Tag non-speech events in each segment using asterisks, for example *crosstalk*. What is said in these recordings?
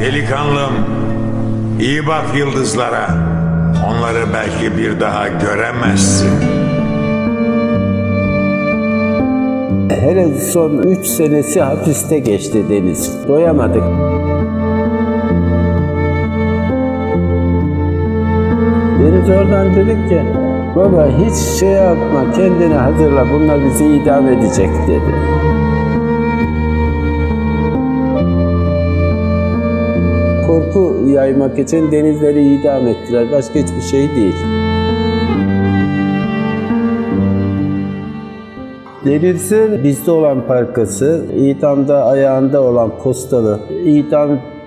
Delikanlım, iyi bak yıldızlara. Onları belki bir daha göremezsin. Hele son 3 senesi hapiste geçti Deniz. Doyamadık. Deniz oradan dedik ki, baba hiç şey yapma, kendini hazırla, bunlar bizi idam edecek dedi. Korku yaymak için denizleri idam ettiler, başka hiçbir şey değil. Deniz'in bizde olan parkası, idamda ayağında olan postalı,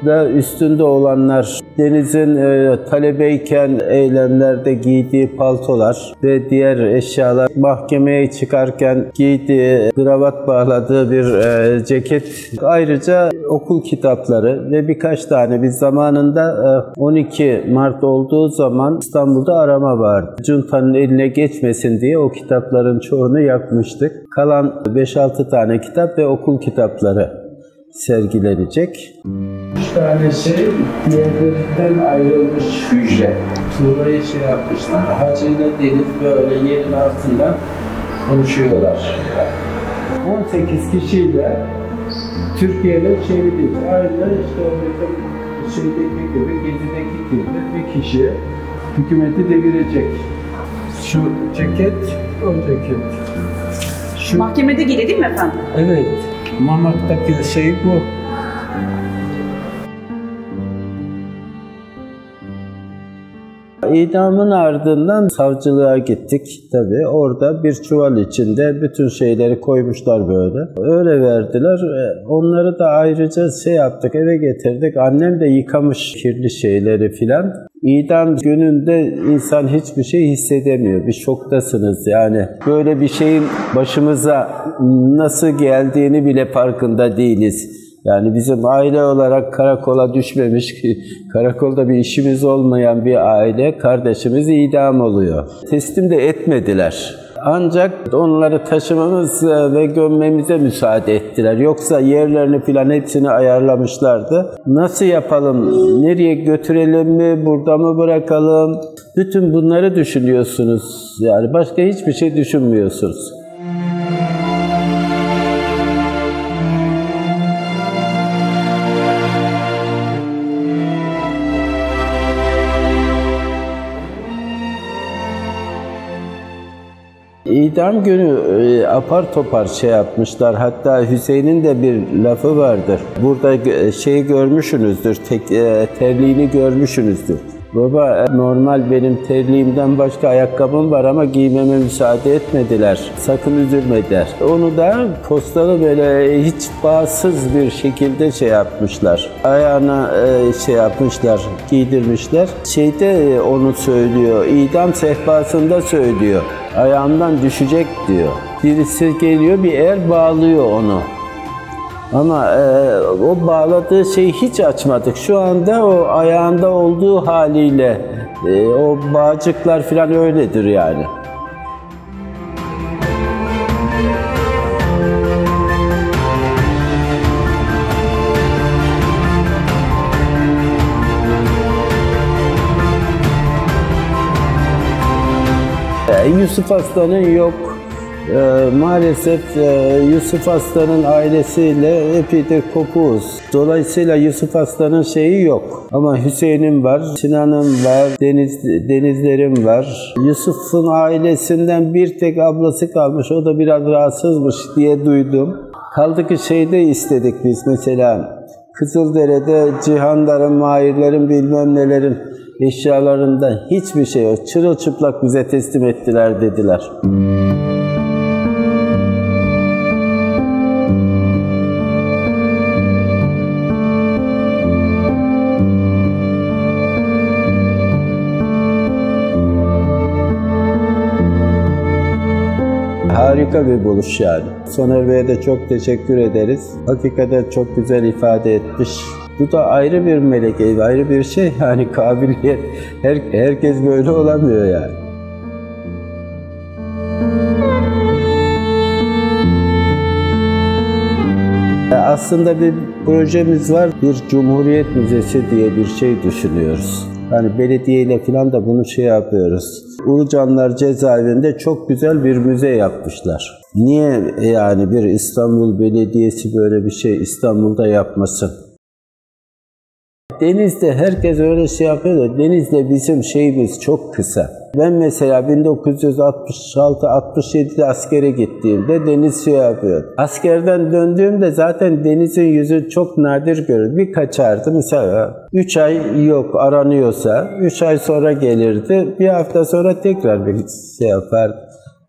idamda üstünde olanlar, Deniz'in e, talebeyken eylemlerde giydiği paltolar ve diğer eşyalar, mahkemeye çıkarken giydiği, kravat bağladığı bir e, ceket, ayrıca okul kitapları ve birkaç tane biz zamanında e, 12 Mart olduğu zaman İstanbul'da arama vardı. Cunta'nın eline geçmesin diye o kitapların çoğunu yakmıştık. Kalan 5-6 tane kitap ve okul kitapları sergilenecek. Üç tane şey diğerlerinden ayrılmış hücre. Burayı şey yapmışlar. Hacı ile Deniz böyle yerin altından konuşuyorlar. 18 kişiyle Türkiye'de çevirdik. Aynı işte oradaki şeydeki gibi, gezideki gibi bir kişi hükümeti devirecek. Şu ceket, o ceket. Şu, Mahkemede giydi değil mi efendim? evet, Mamak'taki şey bu. İdamın ardından savcılığa gittik tabii. Orada bir çuval içinde bütün şeyleri koymuşlar böyle. Öyle verdiler. E, Onları da ayrıca şey yaptık, eve getirdik. Annem de yıkamış kirli şeyleri filan. İdam gününde insan hiçbir şey hissedemiyor. Bir şoktasınız yani. Böyle bir şeyin başımıza nasıl geldiğini bile farkında değiliz. Yani bizim aile olarak karakola düşmemiş karakolda bir işimiz olmayan bir aile kardeşimiz idam oluyor. Teslim de etmediler. Ancak onları taşımamız e, ve gömmemize müsaade ettiler. Yoksa yerlerini filan hepsini ayarlamışlardı. Nasıl yapalım? Nereye götürelim mi? Burada mı bırakalım? Bütün bunları düşünüyorsunuz. Yani başka hiçbir şey düşünmüyorsunuz. İdam günü e, apar topar şey yapmışlar. Hatta Hüseyin'in de bir lafı vardır. Burada gö- şeyi görmüşsünüzdür, tek, e, terliğini görmüşsünüzdür. Baba e, normal benim terliğimden başka ayakkabım var ama giymeme müsaade etmediler. Sakın üzülme der. Onu da postalı böyle hiç bağımsız bir şekilde şey yapmışlar. Ayağına e, şey yapmışlar, giydirmişler. Şeyde e, onu söylüyor, idam sehpasında söylüyor. Ayağından düşecek diyor. Birisi geliyor bir er bağlıyor onu. Ama e, o bağladığı şeyi hiç açmadık. Şu anda o ayağında olduğu haliyle e, o bağcıklar falan öyledir yani. E, Yusuf Aslan'ın yok. E, maalesef e, Yusuf Aslan'ın ailesiyle epeydir kopuğuz. Dolayısıyla Yusuf Aslan'ın şeyi yok. Ama Hüseyin'in var, Sinan'ın var, Deniz, Denizler'in var. Yusuf'un ailesinden bir tek ablası kalmış. O da biraz rahatsızmış diye duydum. Kaldı ki şeyde istedik biz mesela. Kızıldere'de cihanların, mahirlerin bilmem nelerin eşyalarından hiçbir şey yok. Çırılçıplak bize teslim ettiler dediler. Harika bir buluş yani. Soner Bey'e de çok teşekkür ederiz. Hakikaten çok güzel ifade etmiş. Bu da ayrı bir melek, ayrı bir şey *laughs* yani kabiliyet. Her, herkes böyle olamıyor yani. aslında bir projemiz var. Bir Cumhuriyet Müzesi diye bir şey düşünüyoruz. Yani belediyeyle falan da bunu şey yapıyoruz. Ulucanlar cezaevinde çok güzel bir müze yapmışlar. Niye yani bir İstanbul Belediyesi böyle bir şey İstanbul'da yapmasın? Denizde herkes öyle şey yapıyor da denizde bizim şeyimiz çok kısa. Ben mesela 1966-67'de askere gittiğimde deniz şey yapıyor. Askerden döndüğümde zaten denizin yüzü çok nadir görür. Bir kaçardı mesela 3 ay yok aranıyorsa 3 ay sonra gelirdi. Bir hafta sonra tekrar bir şey yapardı.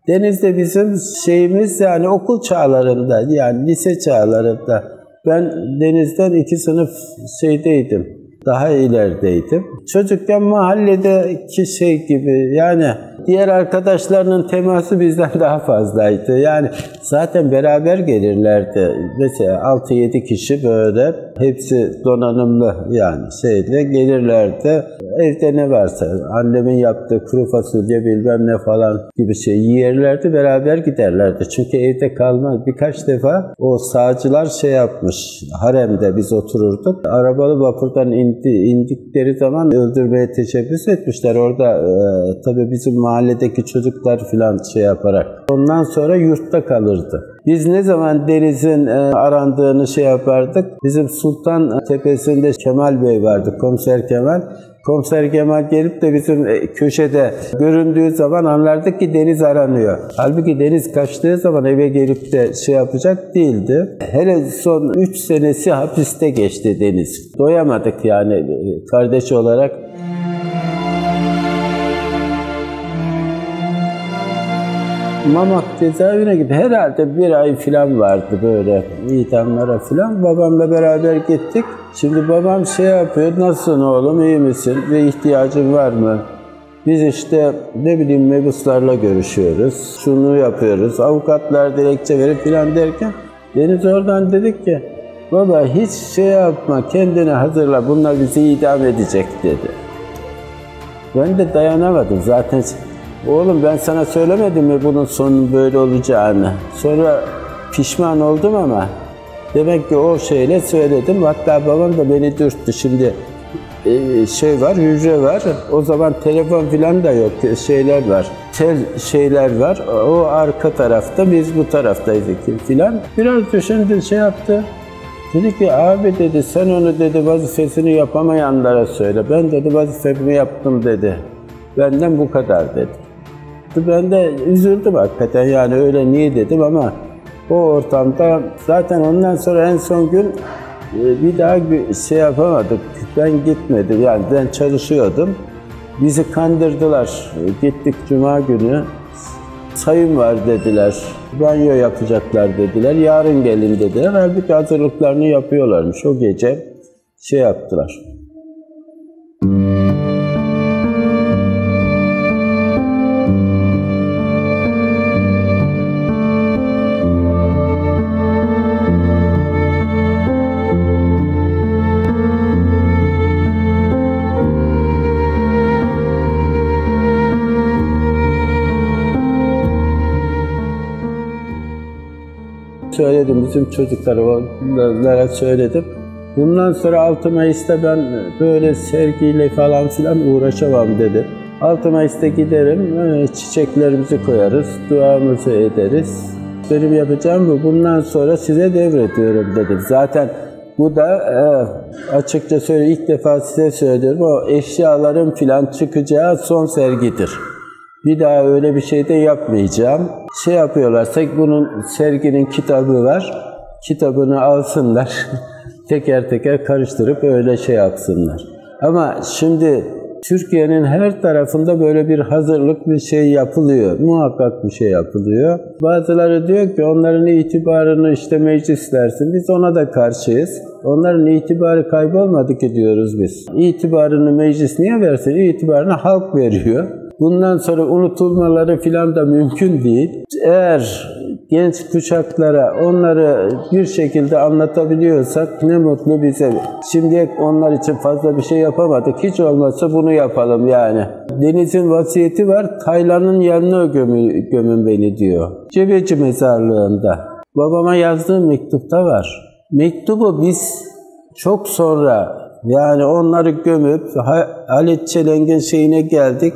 Denizde bizim şeyimiz yani okul çağlarında yani lise çağlarında ben denizden iki sınıf şeydeydim daha ilerideydim. Çocukken mahalledeki şey gibi yani diğer arkadaşlarının teması bizden *laughs* daha fazlaydı. Yani zaten beraber gelirlerdi. Mesela 6-7 kişi böyle hepsi donanımlı yani şeyle gelirlerdi. Evde ne varsa annemin yaptığı kuru fasulye bilmem ne falan gibi şey yiyerlerdi beraber giderlerdi. Çünkü evde kalmaz. Birkaç defa o sağcılar şey yapmış. Haremde biz otururduk. Arabalı vapurdan indi, indikleri zaman öldürmeye teşebbüs etmişler. Orada e, tabii bizim mahalledeki çocuklar filan şey yaparak. Ondan sonra yurtta kalırdı. Biz ne zaman denizin e, arandığını şey yapardık. Bizim Sultan Tepesi'nde Kemal Bey vardı, komiser Kemal. Komiser Kemal gelip de bizim e, köşede göründüğü zaman anlardık ki deniz aranıyor. Halbuki deniz kaçtığı zaman eve gelip de şey yapacak değildi. Hele son 3 senesi hapiste geçti deniz. Doyamadık yani e, kardeş olarak. Mamak cezaevine gitti. Herhalde bir ay falan vardı böyle idamlara falan. Babamla beraber gittik. Şimdi babam şey yapıyor, nasılsın oğlum, iyi misin, bir ihtiyacın var mı? Biz işte ne bileyim mebuslarla görüşüyoruz, şunu yapıyoruz, avukatlar dilekçe verip filan derken Deniz oradan dedik ki, baba hiç şey yapma, kendini hazırla, bunlar bizi idam edecek dedi. Ben de dayanamadım zaten. Oğlum ben sana söylemedim mi bunun sonunun böyle olacağını? Sonra pişman oldum ama Demek ki o şeyle söyledim. Hatta babam da beni dürttü. Şimdi e, şey var, hücre var. O zaman telefon falan da yok. Şeyler var. Tel şeyler var. O arka tarafta, biz bu taraftaydık filan. Biraz düşündü, şey yaptı. Dedi ki abi dedi sen onu dedi vazifesini yapamayanlara söyle. Ben dedi vazifemi yaptım dedi. Benden bu kadar dedi. Ben de üzüldüm hakikaten yani öyle niye dedim ama o ortamda zaten ondan sonra en son gün e, bir daha şey yapamadık. Ben gitmedim yani ben çalışıyordum. Bizi kandırdılar. Gittik cuma günü. Sayım var dediler. Banyo yapacaklar dediler. Yarın gelin dediler. Halbuki hazırlıklarını yapıyorlarmış. O gece şey yaptılar. Söyledim, bizim çocuklara söyledim. Bundan sonra 6 Mayıs'ta ben böyle sergiyle falan filan uğraşamam dedi. 6 Mayıs'ta giderim, e, çiçeklerimizi koyarız, duamızı ederiz. Benim yapacağım bu. Bundan sonra size devrediyorum dedim. Zaten bu da e, açıkça söyle ilk defa size söylüyorum. O eşyaların filan çıkacağı son sergidir. Bir daha öyle bir şey de yapmayacağım. Şey yapıyorlarsa bunun serginin kitabı var. Kitabını alsınlar. *laughs* teker teker karıştırıp öyle şey yapsınlar. Ama şimdi Türkiye'nin her tarafında böyle bir hazırlık bir şey yapılıyor. Muhakkak bir şey yapılıyor. Bazıları diyor ki onların itibarını işte meclis versin. Biz ona da karşıyız. Onların itibarı kaybolmadı ki diyoruz biz. İtibarını meclis niye versin? İtibarını halk veriyor. Bundan sonra unutulmaları filan da mümkün değil. Eğer genç kuşaklara onları bir şekilde anlatabiliyorsak ne mutlu bize. Şimdi onlar için fazla bir şey yapamadık. Hiç olmazsa bunu yapalım yani. Deniz'in vasiyeti var. Taylan'ın yanına gömün, gömün beni diyor. Cebeci mezarlığında. Babama yazdığım mektupta var. Mektubu biz çok sonra yani onları gömüp Halit Çelenk'in şeyine geldik.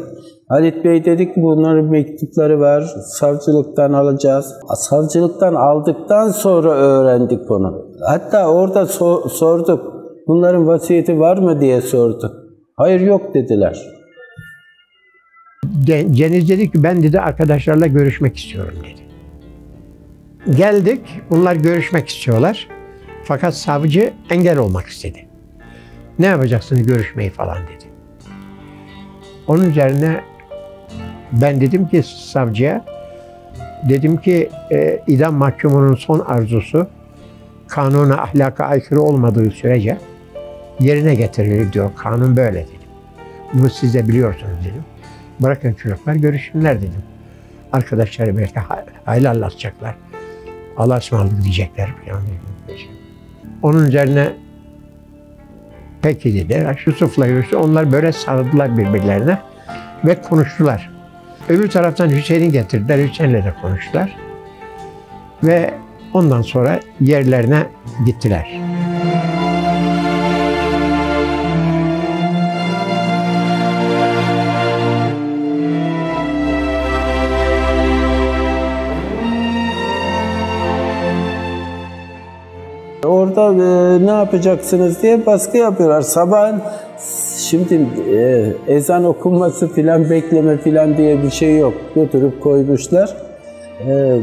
Halit Bey dedik bunların mektupları var, savcılıktan alacağız. Savcılıktan aldıktan sonra öğrendik onu. Hatta orada so- sorduk, bunların vasiyeti var mı diye sorduk. Hayır yok dediler. Cengiz dedi ki ben dedi arkadaşlarla görüşmek istiyorum dedi. Geldik, bunlar görüşmek istiyorlar. Fakat savcı engel olmak istedi. Ne yapacaksınız görüşmeyi falan dedi. Onun üzerine ben dedim ki savcıya, dedim ki e, idam mahkumunun son arzusu kanuna, ahlaka aykırı olmadığı sürece yerine getirilir diyor. Kanun böyle dedim. Bunu siz de biliyorsunuz dedim. Bırakın çocuklar görüşsünler dedim. Arkadaşları belki hayli anlatacaklar. Allah'a ısmarladık diyecekler falan. Onun üzerine peki dedi. Yusuf'la görüştü. Onlar böyle sarıldılar birbirlerine ve konuştular. Öbür taraftan Hüseyin'i getirdiler. Hüseyin'le de konuştular. Ve ondan sonra yerlerine gittiler. Orada e, ne yapacaksınız diye baskı yapıyorlar. Sabah şimdi e, ezan okunması filan bekleme filan diye bir şey yok. Götürüp koymuşlar. E,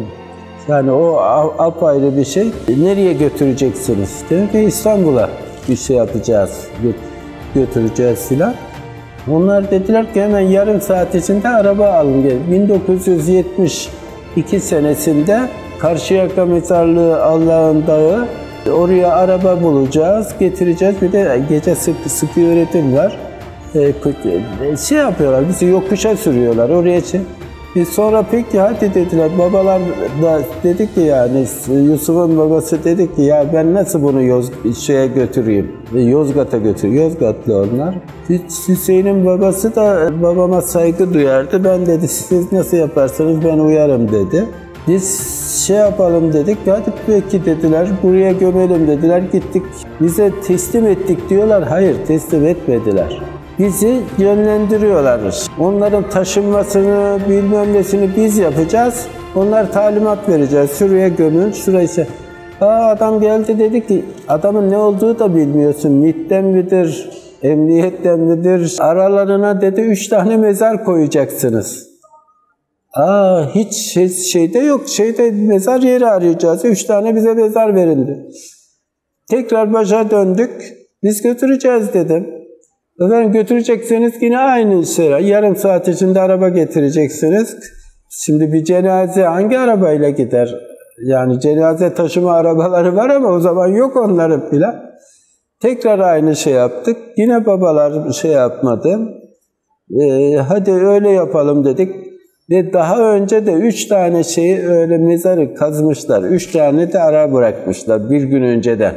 yani o apayrı bir şey. Nereye götüreceksiniz? Dedim ki İstanbul'a bir şey yapacağız, götüreceğiz filan. Onlar dediler ki hemen yarım saat içinde araba alın gel. 1972 senesinde Karşıyaka Mezarlığı Allah'ın Dağı Oraya araba bulacağız, getireceğiz. Bir de gece sık, sıkı öğretim var. Ee, şey yapıyorlar, bizi yokuşa sürüyorlar oraya için. Biz sonra peki hadi dediler. Babalar da dedik ki yani Yusuf'un babası dedi ki ya ben nasıl bunu Yoz, şeye götüreyim? Yozgat'a götür. Yozgatlı onlar. Hüseyin'in babası da babama saygı duyardı. Ben dedi siz nasıl yaparsanız ben uyarım dedi. Biz şey yapalım dedik, hadi peki dediler, buraya gömelim dediler, gittik. Bize teslim ettik diyorlar, hayır teslim etmediler. Bizi yönlendiriyorlar. Onların taşınmasını, bilmem nesini biz yapacağız. Onlar talimat vereceğiz, şuraya gömün, şuraya ise. Aa, adam geldi dedi ki, adamın ne olduğu da bilmiyorsun, MİT'ten midir, emniyetten midir? Aralarına dedi üç tane mezar koyacaksınız. Aa hiç şey, şeyde yok. Şeyde mezar yeri arayacağız. Üç tane bize mezar verildi. Tekrar başa döndük. Biz götüreceğiz dedim. Efendim götürecekseniz yine aynı şey. Yarım saat içinde araba getireceksiniz. Şimdi bir cenaze hangi arabayla gider? Yani cenaze taşıma arabaları var ama o zaman yok onların bile. Tekrar aynı şey yaptık. Yine babalar şey yapmadı. Ee, hadi öyle yapalım dedik. Ve daha önce de üç tane şeyi öyle mezarı kazmışlar. Üç tane de ara bırakmışlar bir gün önceden.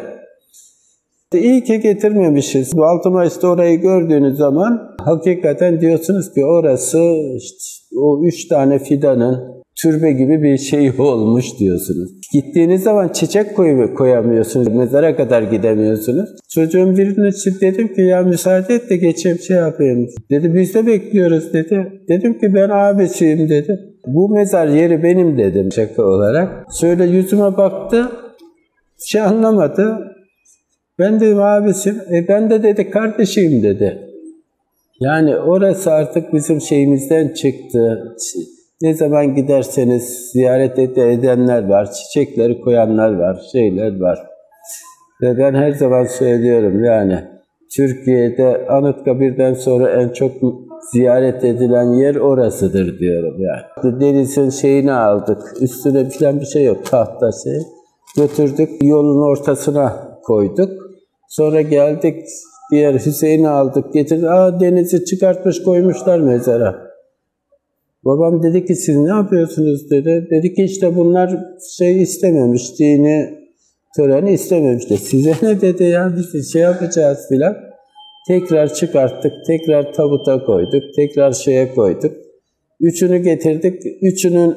İyi ki getirmemişiz. Bu 6 Mayıs'ta orayı gördüğünüz zaman hakikaten diyorsunuz ki orası işte o üç tane fidanın türbe gibi bir şey *laughs* olmuş diyorsunuz. Gittiğiniz zaman çiçek koy koyamıyorsunuz. Mezara kadar gidemiyorsunuz. Çocuğun birine dedim ki ya müsaade et de geçeyim şey yapayım. Dedi biz de bekliyoruz dedi. Dedim ki ben abisiyim dedi. Bu mezar yeri benim dedim şaka olarak. Şöyle yüzüme baktı. Şey anlamadı. Ben dedim abisim. E ben de dedi kardeşiyim dedi. Yani orası artık bizim şeyimizden çıktı. Ne zaman giderseniz ziyaret edenler var, çiçekleri koyanlar var, şeyler var. Ve ben her zaman söylüyorum yani Türkiye'de Anıtkabir'den sonra en çok ziyaret edilen yer orasıdır diyorum yani. Denizin şeyini aldık, üstüne falan bir şey yok, tahta şey. Götürdük, yolun ortasına koyduk. Sonra geldik, diğer Hüseyin'i aldık, getirdik. Aa denizi çıkartmış koymuşlar mezara. Babam dedi ki siz ne yapıyorsunuz dedi. Dedi ki işte bunlar şey istememiş, dini töreni istememiş de. Size ne dedi ya biz şey yapacağız filan. Tekrar çıkarttık, tekrar tabuta koyduk, tekrar şeye koyduk. Üçünü getirdik, üçünün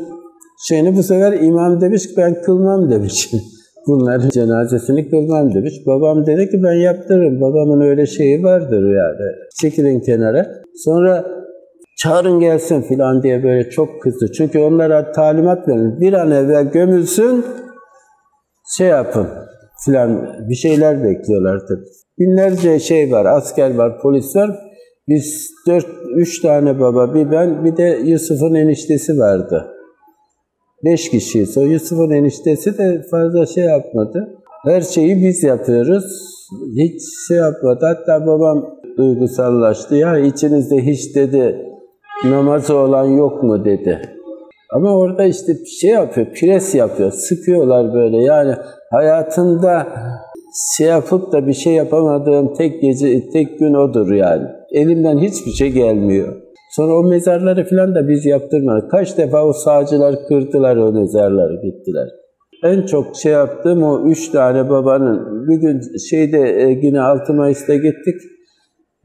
şeyini bu sefer imam demiş ki ben kılmam demiş. *laughs* bunların cenazesini kılmam demiş. Babam dedi ki ben yaptırırım. Babamın öyle şeyi vardır yani. Çekilin kenara. Sonra çağırın gelsin filan diye böyle çok kızdı. Çünkü onlara talimat verin. Bir an evvel gömülsün şey yapın filan bir şeyler bekliyorlar tabii. Binlerce şey var, asker var, polis var. Biz dört, üç tane baba, bir ben, bir de Yusuf'un eniştesi vardı. Beş kişiyiz. O Yusuf'un eniştesi de fazla şey yapmadı. Her şeyi biz yapıyoruz. Hiç şey yapmadı. Hatta babam duygusallaştı. Ya içinizde hiç dedi namazı olan yok mu dedi. Ama orada işte şey yapıyor, pres yapıyor, sıkıyorlar böyle. Yani hayatında şey yapıp da bir şey yapamadığım tek gece, tek gün odur yani. Elimden hiçbir şey gelmiyor. Sonra o mezarları falan da biz yaptırmadık. Kaç defa o sağcılar kırdılar o mezarları, gittiler. En çok şey yaptığım o üç tane babanın, bir gün şeyde e, yine 6 Mayıs'ta gittik.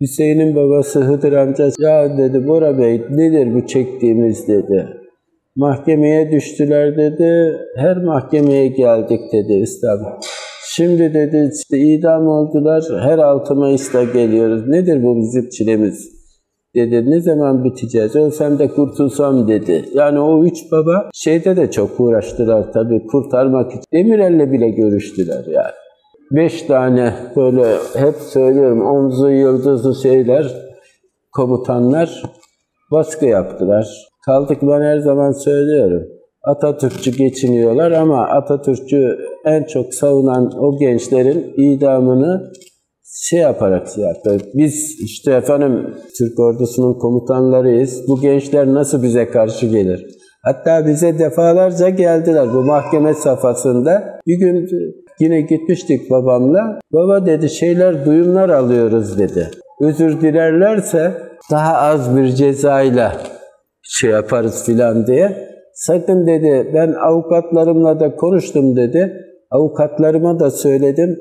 Hüseyin'in babası Hıdır amca, ya dedi Bora Bey nedir bu çektiğimiz dedi. Mahkemeye düştüler dedi, her mahkemeye geldik dedi İstanbul. Şimdi dedi işte idam oldular, her 6 Mayıs'ta geliyoruz. Nedir bu bizim çilemiz? Dedi ne zaman biteceğiz? Ölsem de kurtulsam dedi. Yani o üç baba şeyde de çok uğraştılar tabii kurtarmak için. Demirel'le bile görüştüler yani. Beş tane böyle hep söylüyorum omzu yıldızlı şeyler, komutanlar baskı yaptılar. Kaldık ben her zaman söylüyorum. Atatürkçü geçiniyorlar ama Atatürkçü en çok savunan o gençlerin idamını şey yaparak şey yaptı. Biz işte efendim Türk ordusunun komutanlarıyız. Bu gençler nasıl bize karşı gelir? Hatta bize defalarca geldiler bu mahkeme safhasında. Bir gün yine gitmiştik babamla. Baba dedi şeyler duyumlar alıyoruz dedi. Özür dilerlerse daha az bir cezayla şey yaparız filan diye. Sakın dedi ben avukatlarımla da konuştum dedi. Avukatlarıma da söyledim.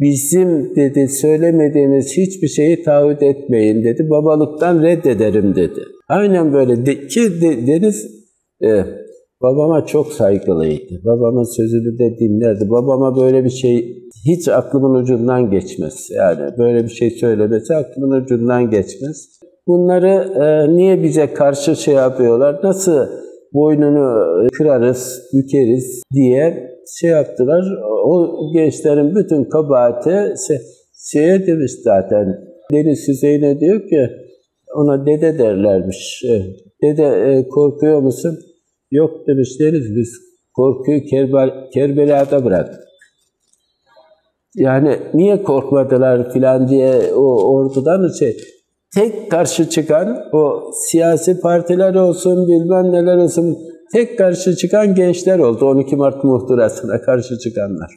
Bizim dedi söylemediğiniz hiçbir şeyi taahhüt etmeyin dedi. Babalıktan reddederim dedi. Aynen böyle de, ki de, Deniz e, babama çok saygılıydı. Babamın sözünü de dinlerdi. Babama böyle bir şey hiç aklımın ucundan geçmez. Yani böyle bir şey söylemesi aklımın ucundan geçmez. Bunları e, niye bize karşı şey yapıyorlar? Nasıl boynunu kırarız, bükeriz diye şey yaptılar. O gençlerin bütün kabahati şey, şeye demiş zaten. Deniz Hüseyin'e diyor ki ona dede derlermiş. E, dede e, korkuyor musun? Yok demiş Deniz biz korkuyu Kerbel, Kerbela'da bırak. Yani niye korkmadılar filan diye o ordudan şey tek karşı çıkan o siyasi partiler olsun bilmem neler olsun tek karşı çıkan gençler oldu 12 Mart muhtırasına karşı çıkanlar.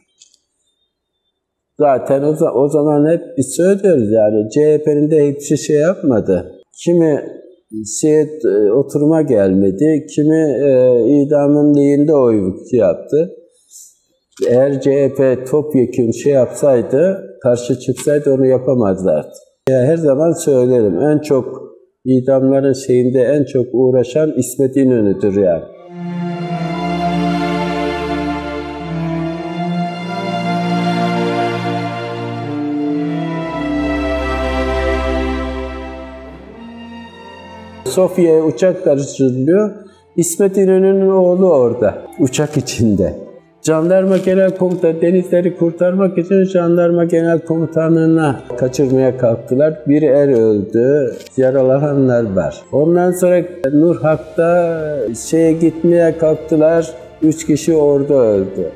Zaten o, o zaman hep biz söylüyoruz yani CHP'nin de hepsi şey yapmadı. Kimi şey, oturuma gelmedi, kimi e, idamın lehinde oy yaptı. Eğer CHP topyekun şey yapsaydı, karşı çıksaydı onu yapamazlardı. Her zaman söylerim, en çok idamların şeyinde en çok uğraşan İsmet İnönü'dür yani. Sofya'ya uçak karıştırılıyor. İsmet İnönü'nün oğlu orada, uçak içinde. Jandarma Genel Komutanı denizleri kurtarmak için Jandarma Genel Komutanlığı'na kaçırmaya kalktılar. Bir er öldü, yaralananlar var. Ondan sonra Nur Hak'ta şeye gitmeye kalktılar. Üç kişi orada öldü.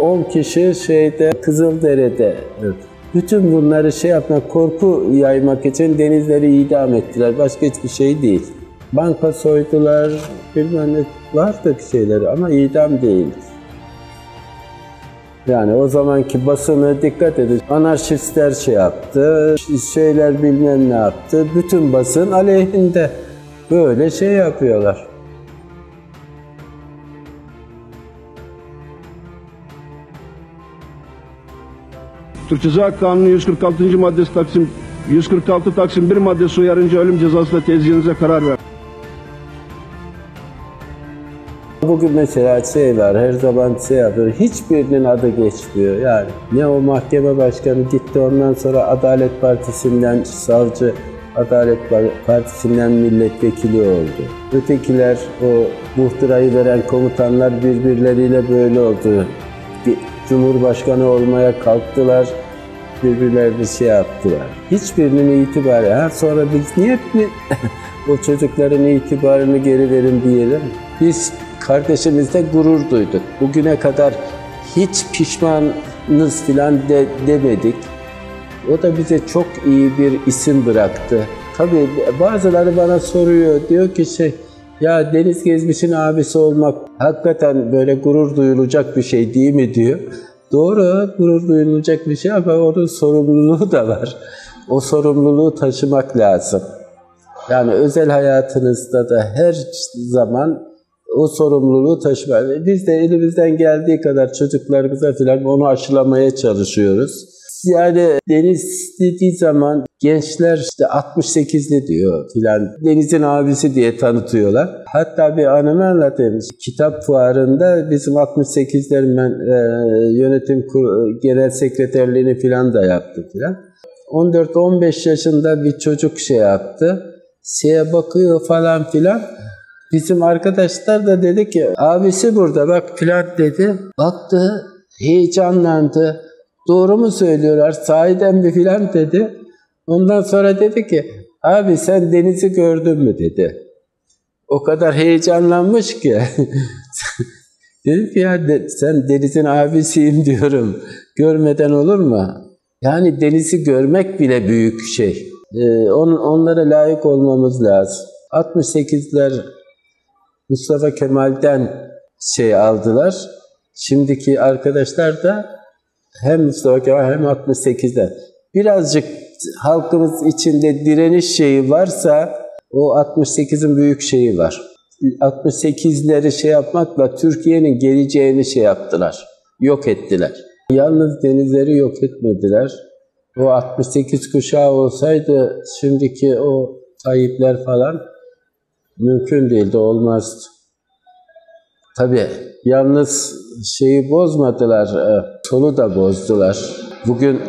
10 kişi şeyde Kızıldere'de öldü. Bütün bunları şey yapmak, korku yaymak için denizleri idam ettiler. Başka hiçbir şey değil. Banka soydular, bilmem ne vardı şeyleri ama idam değil. Yani o zamanki basını dikkat edin. Anarşistler şey yaptı, şeyler bilmem ne yaptı. Bütün basın aleyhinde. Böyle şey yapıyorlar. Türk Ceza Kanunu 146. maddesi Taksim 146 Taksim 1 maddesi uyarınca ölüm cezası da tezcihinize karar ver. Bugün mesela şey var, her zaman şey yapıyor, hiçbirinin adı geçmiyor yani. Ne o mahkeme başkanı gitti ondan sonra Adalet Partisi'nden savcı, Adalet Partisi'nden milletvekili oldu. Ötekiler, o muhtırayı veren komutanlar birbirleriyle böyle oldu. Cumhurbaşkanı olmaya kalktılar, birbirlerini şey yaptılar. Hiçbirinin itibarı. Ha sonra biz niye mi *laughs* o çocukların itibarını geri verin diyelim? Biz kardeşimizde gurur duyduk. Bugüne kadar hiç pişmanız filan de, demedik. O da bize çok iyi bir isim bıraktı. Tabii bazıları bana soruyor, diyor ki şey, ya Deniz Gezmiş'in abisi olmak hakikaten böyle gurur duyulacak bir şey değil mi diyor. Doğru, gurur duyulacak bir şey ama onun sorumluluğu da var. O sorumluluğu taşımak lazım. Yani özel hayatınızda da her zaman o sorumluluğu taşımak. Biz de elimizden geldiği kadar çocuklarımıza falan onu aşılamaya çalışıyoruz. Yani Deniz dediği zaman gençler işte 68'li diyor filan. Deniz'in abisi diye tanıtıyorlar. Hatta bir anımı anlatayım. Kitap fuarında bizim 68'lerin ben e, yönetim kur, genel sekreterliğini filan da yaptı filan. 14-15 yaşında bir çocuk şey yaptı. Şeye bakıyor falan filan. Bizim arkadaşlar da dedi ki abisi burada bak filan dedi. Baktı heyecanlandı. Doğru mu söylüyorlar sahiden mi filan dedi. Ondan sonra dedi ki abi sen denizi gördün mü dedi. O kadar heyecanlanmış ki. *laughs* Dedim ki ya de, sen denizin abisiyim *laughs* diyorum. Görmeden olur mu? Yani denizi görmek bile büyük şey. Ee, on, onlara layık olmamız lazım. 68'ler Mustafa Kemal'den şey aldılar. Şimdiki arkadaşlar da hem Mustafa Kemal hem 68'den. Birazcık halkımız içinde direniş şeyi varsa o 68'in büyük şeyi var. 68'leri şey yapmakla Türkiye'nin geleceğini şey yaptılar. Yok ettiler. Yalnız denizleri yok etmediler. O 68 kuşağı olsaydı şimdiki o Tayyipler falan mümkün değildi, olmazdı. Tabii yalnız şeyi bozmadılar, e, solu da bozdular. Bugün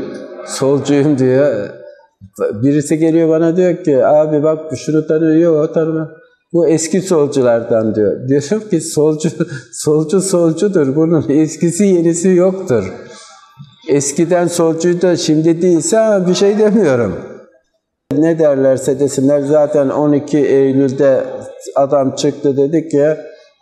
solcuyum diyor. Birisi geliyor bana diyor ki abi bak şunu tanıyor, o tanımıyor. Bu eski solculardan diyor. *laughs* Diyorum ki solcu, solcu solcudur. Bunun eskisi yenisi yoktur. Eskiden solcuydu, şimdi değilse bir şey demiyorum. Ne derlerse desinler zaten 12 Eylül'de adam çıktı dedi ki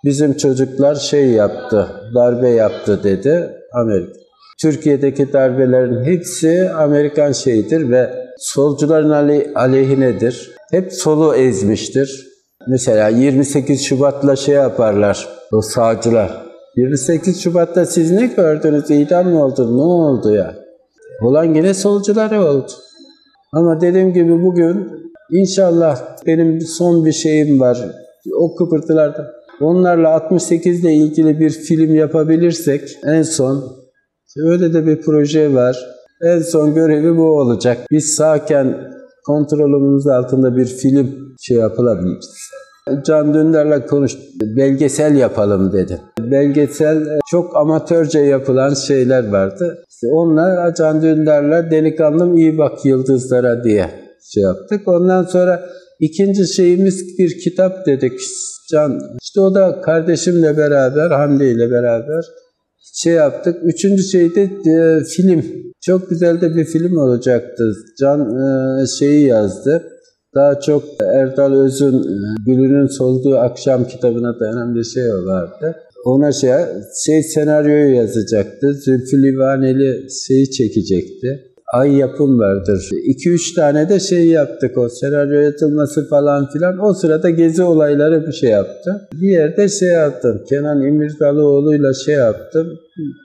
bizim çocuklar şey yaptı, darbe yaptı dedi Amerika. Türkiye'deki darbelerin hepsi Amerikan şeyidir ve solcuların aleyhinedir. Hep solu ezmiştir. Mesela 28 Şubat'la şey yaparlar o sağcılar. 28 Şubat'ta siz ne gördünüz? İdam mı oldu? Ne oldu ya? Olan yine solcuları oldu. Ama dediğim gibi bugün inşallah benim son bir şeyim var. O kıpırtılarda. Onlarla 68 ile ilgili bir film yapabilirsek en son öyle de bir proje var. En son görevi bu olacak. Biz sağken kontrolümüz altında bir film şey yapılabilir. Can Dündar'la konuş, belgesel yapalım dedi. Belgesel e, çok amatörce yapılan şeyler vardı. İşte onunla Can Dündar'la Delikanlım iyi bak yıldızlara diye şey yaptık. Ondan sonra ikinci şeyimiz bir kitap dedik. Can, işte o da kardeşimle beraber, Hamdi ile beraber şey yaptık. Üçüncü şey de e, film. Çok güzel de bir film olacaktı. Can e, şeyi yazdı. Daha çok Erdal Öz'ün e, Gülünün Solduğu Akşam kitabına dayanan bir şey vardı. Ona şey, şey senaryoyu yazacaktı. Zülfü Livaneli şeyi çekecekti. Ay yapım vardır. 2-3 tane de şey yaptık o senaryo yazılması falan filan. O sırada gezi olayları bir şey yaptı. Bir yerde şey yaptım. Kenan İmirzalıoğlu'yla şey yaptım.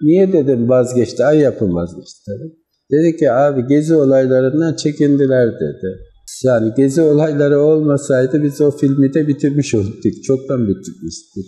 Niye dedim vazgeçti. Ay yapım vazgeçti tabii. Dedi ki abi gezi olaylarından çekindiler dedi. Yani gezi olayları olmasaydı biz o filmi de bitirmiş olduk. Çoktan bitirmiştik.